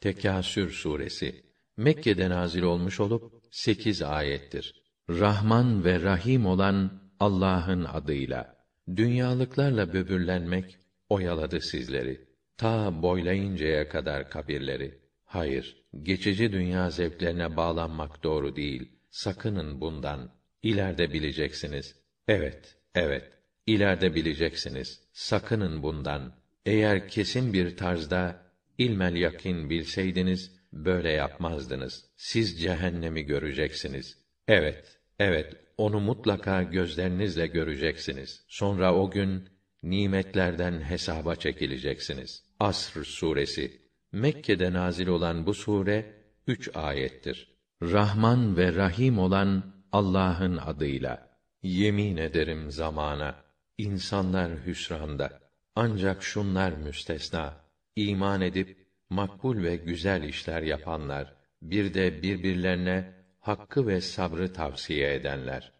Tekâsür suresi Mekke'de nazil olmuş olup 8 ayettir. Rahman ve Rahim olan Allah'ın adıyla. Dünyalıklarla böbürlenmek oyaladı sizleri. Ta boylayıncaya kadar kabirleri. Hayır, geçici dünya zevklerine bağlanmak doğru değil. Sakının bundan. İleride bileceksiniz. Evet, evet. İleride bileceksiniz. Sakının bundan. Eğer kesin bir tarzda ilmel yakin bilseydiniz böyle yapmazdınız. Siz cehennemi göreceksiniz. Evet, evet, onu mutlaka gözlerinizle göreceksiniz. Sonra o gün nimetlerden hesaba çekileceksiniz. Asr suresi Mekke'de nazil olan bu sure üç ayettir. Rahman ve Rahim olan Allah'ın adıyla. Yemin ederim zamana. İnsanlar hüsranda. Ancak şunlar müstesna. İman edip makbul ve güzel işler yapanlar, bir de birbirlerine hakkı ve sabrı tavsiye edenler.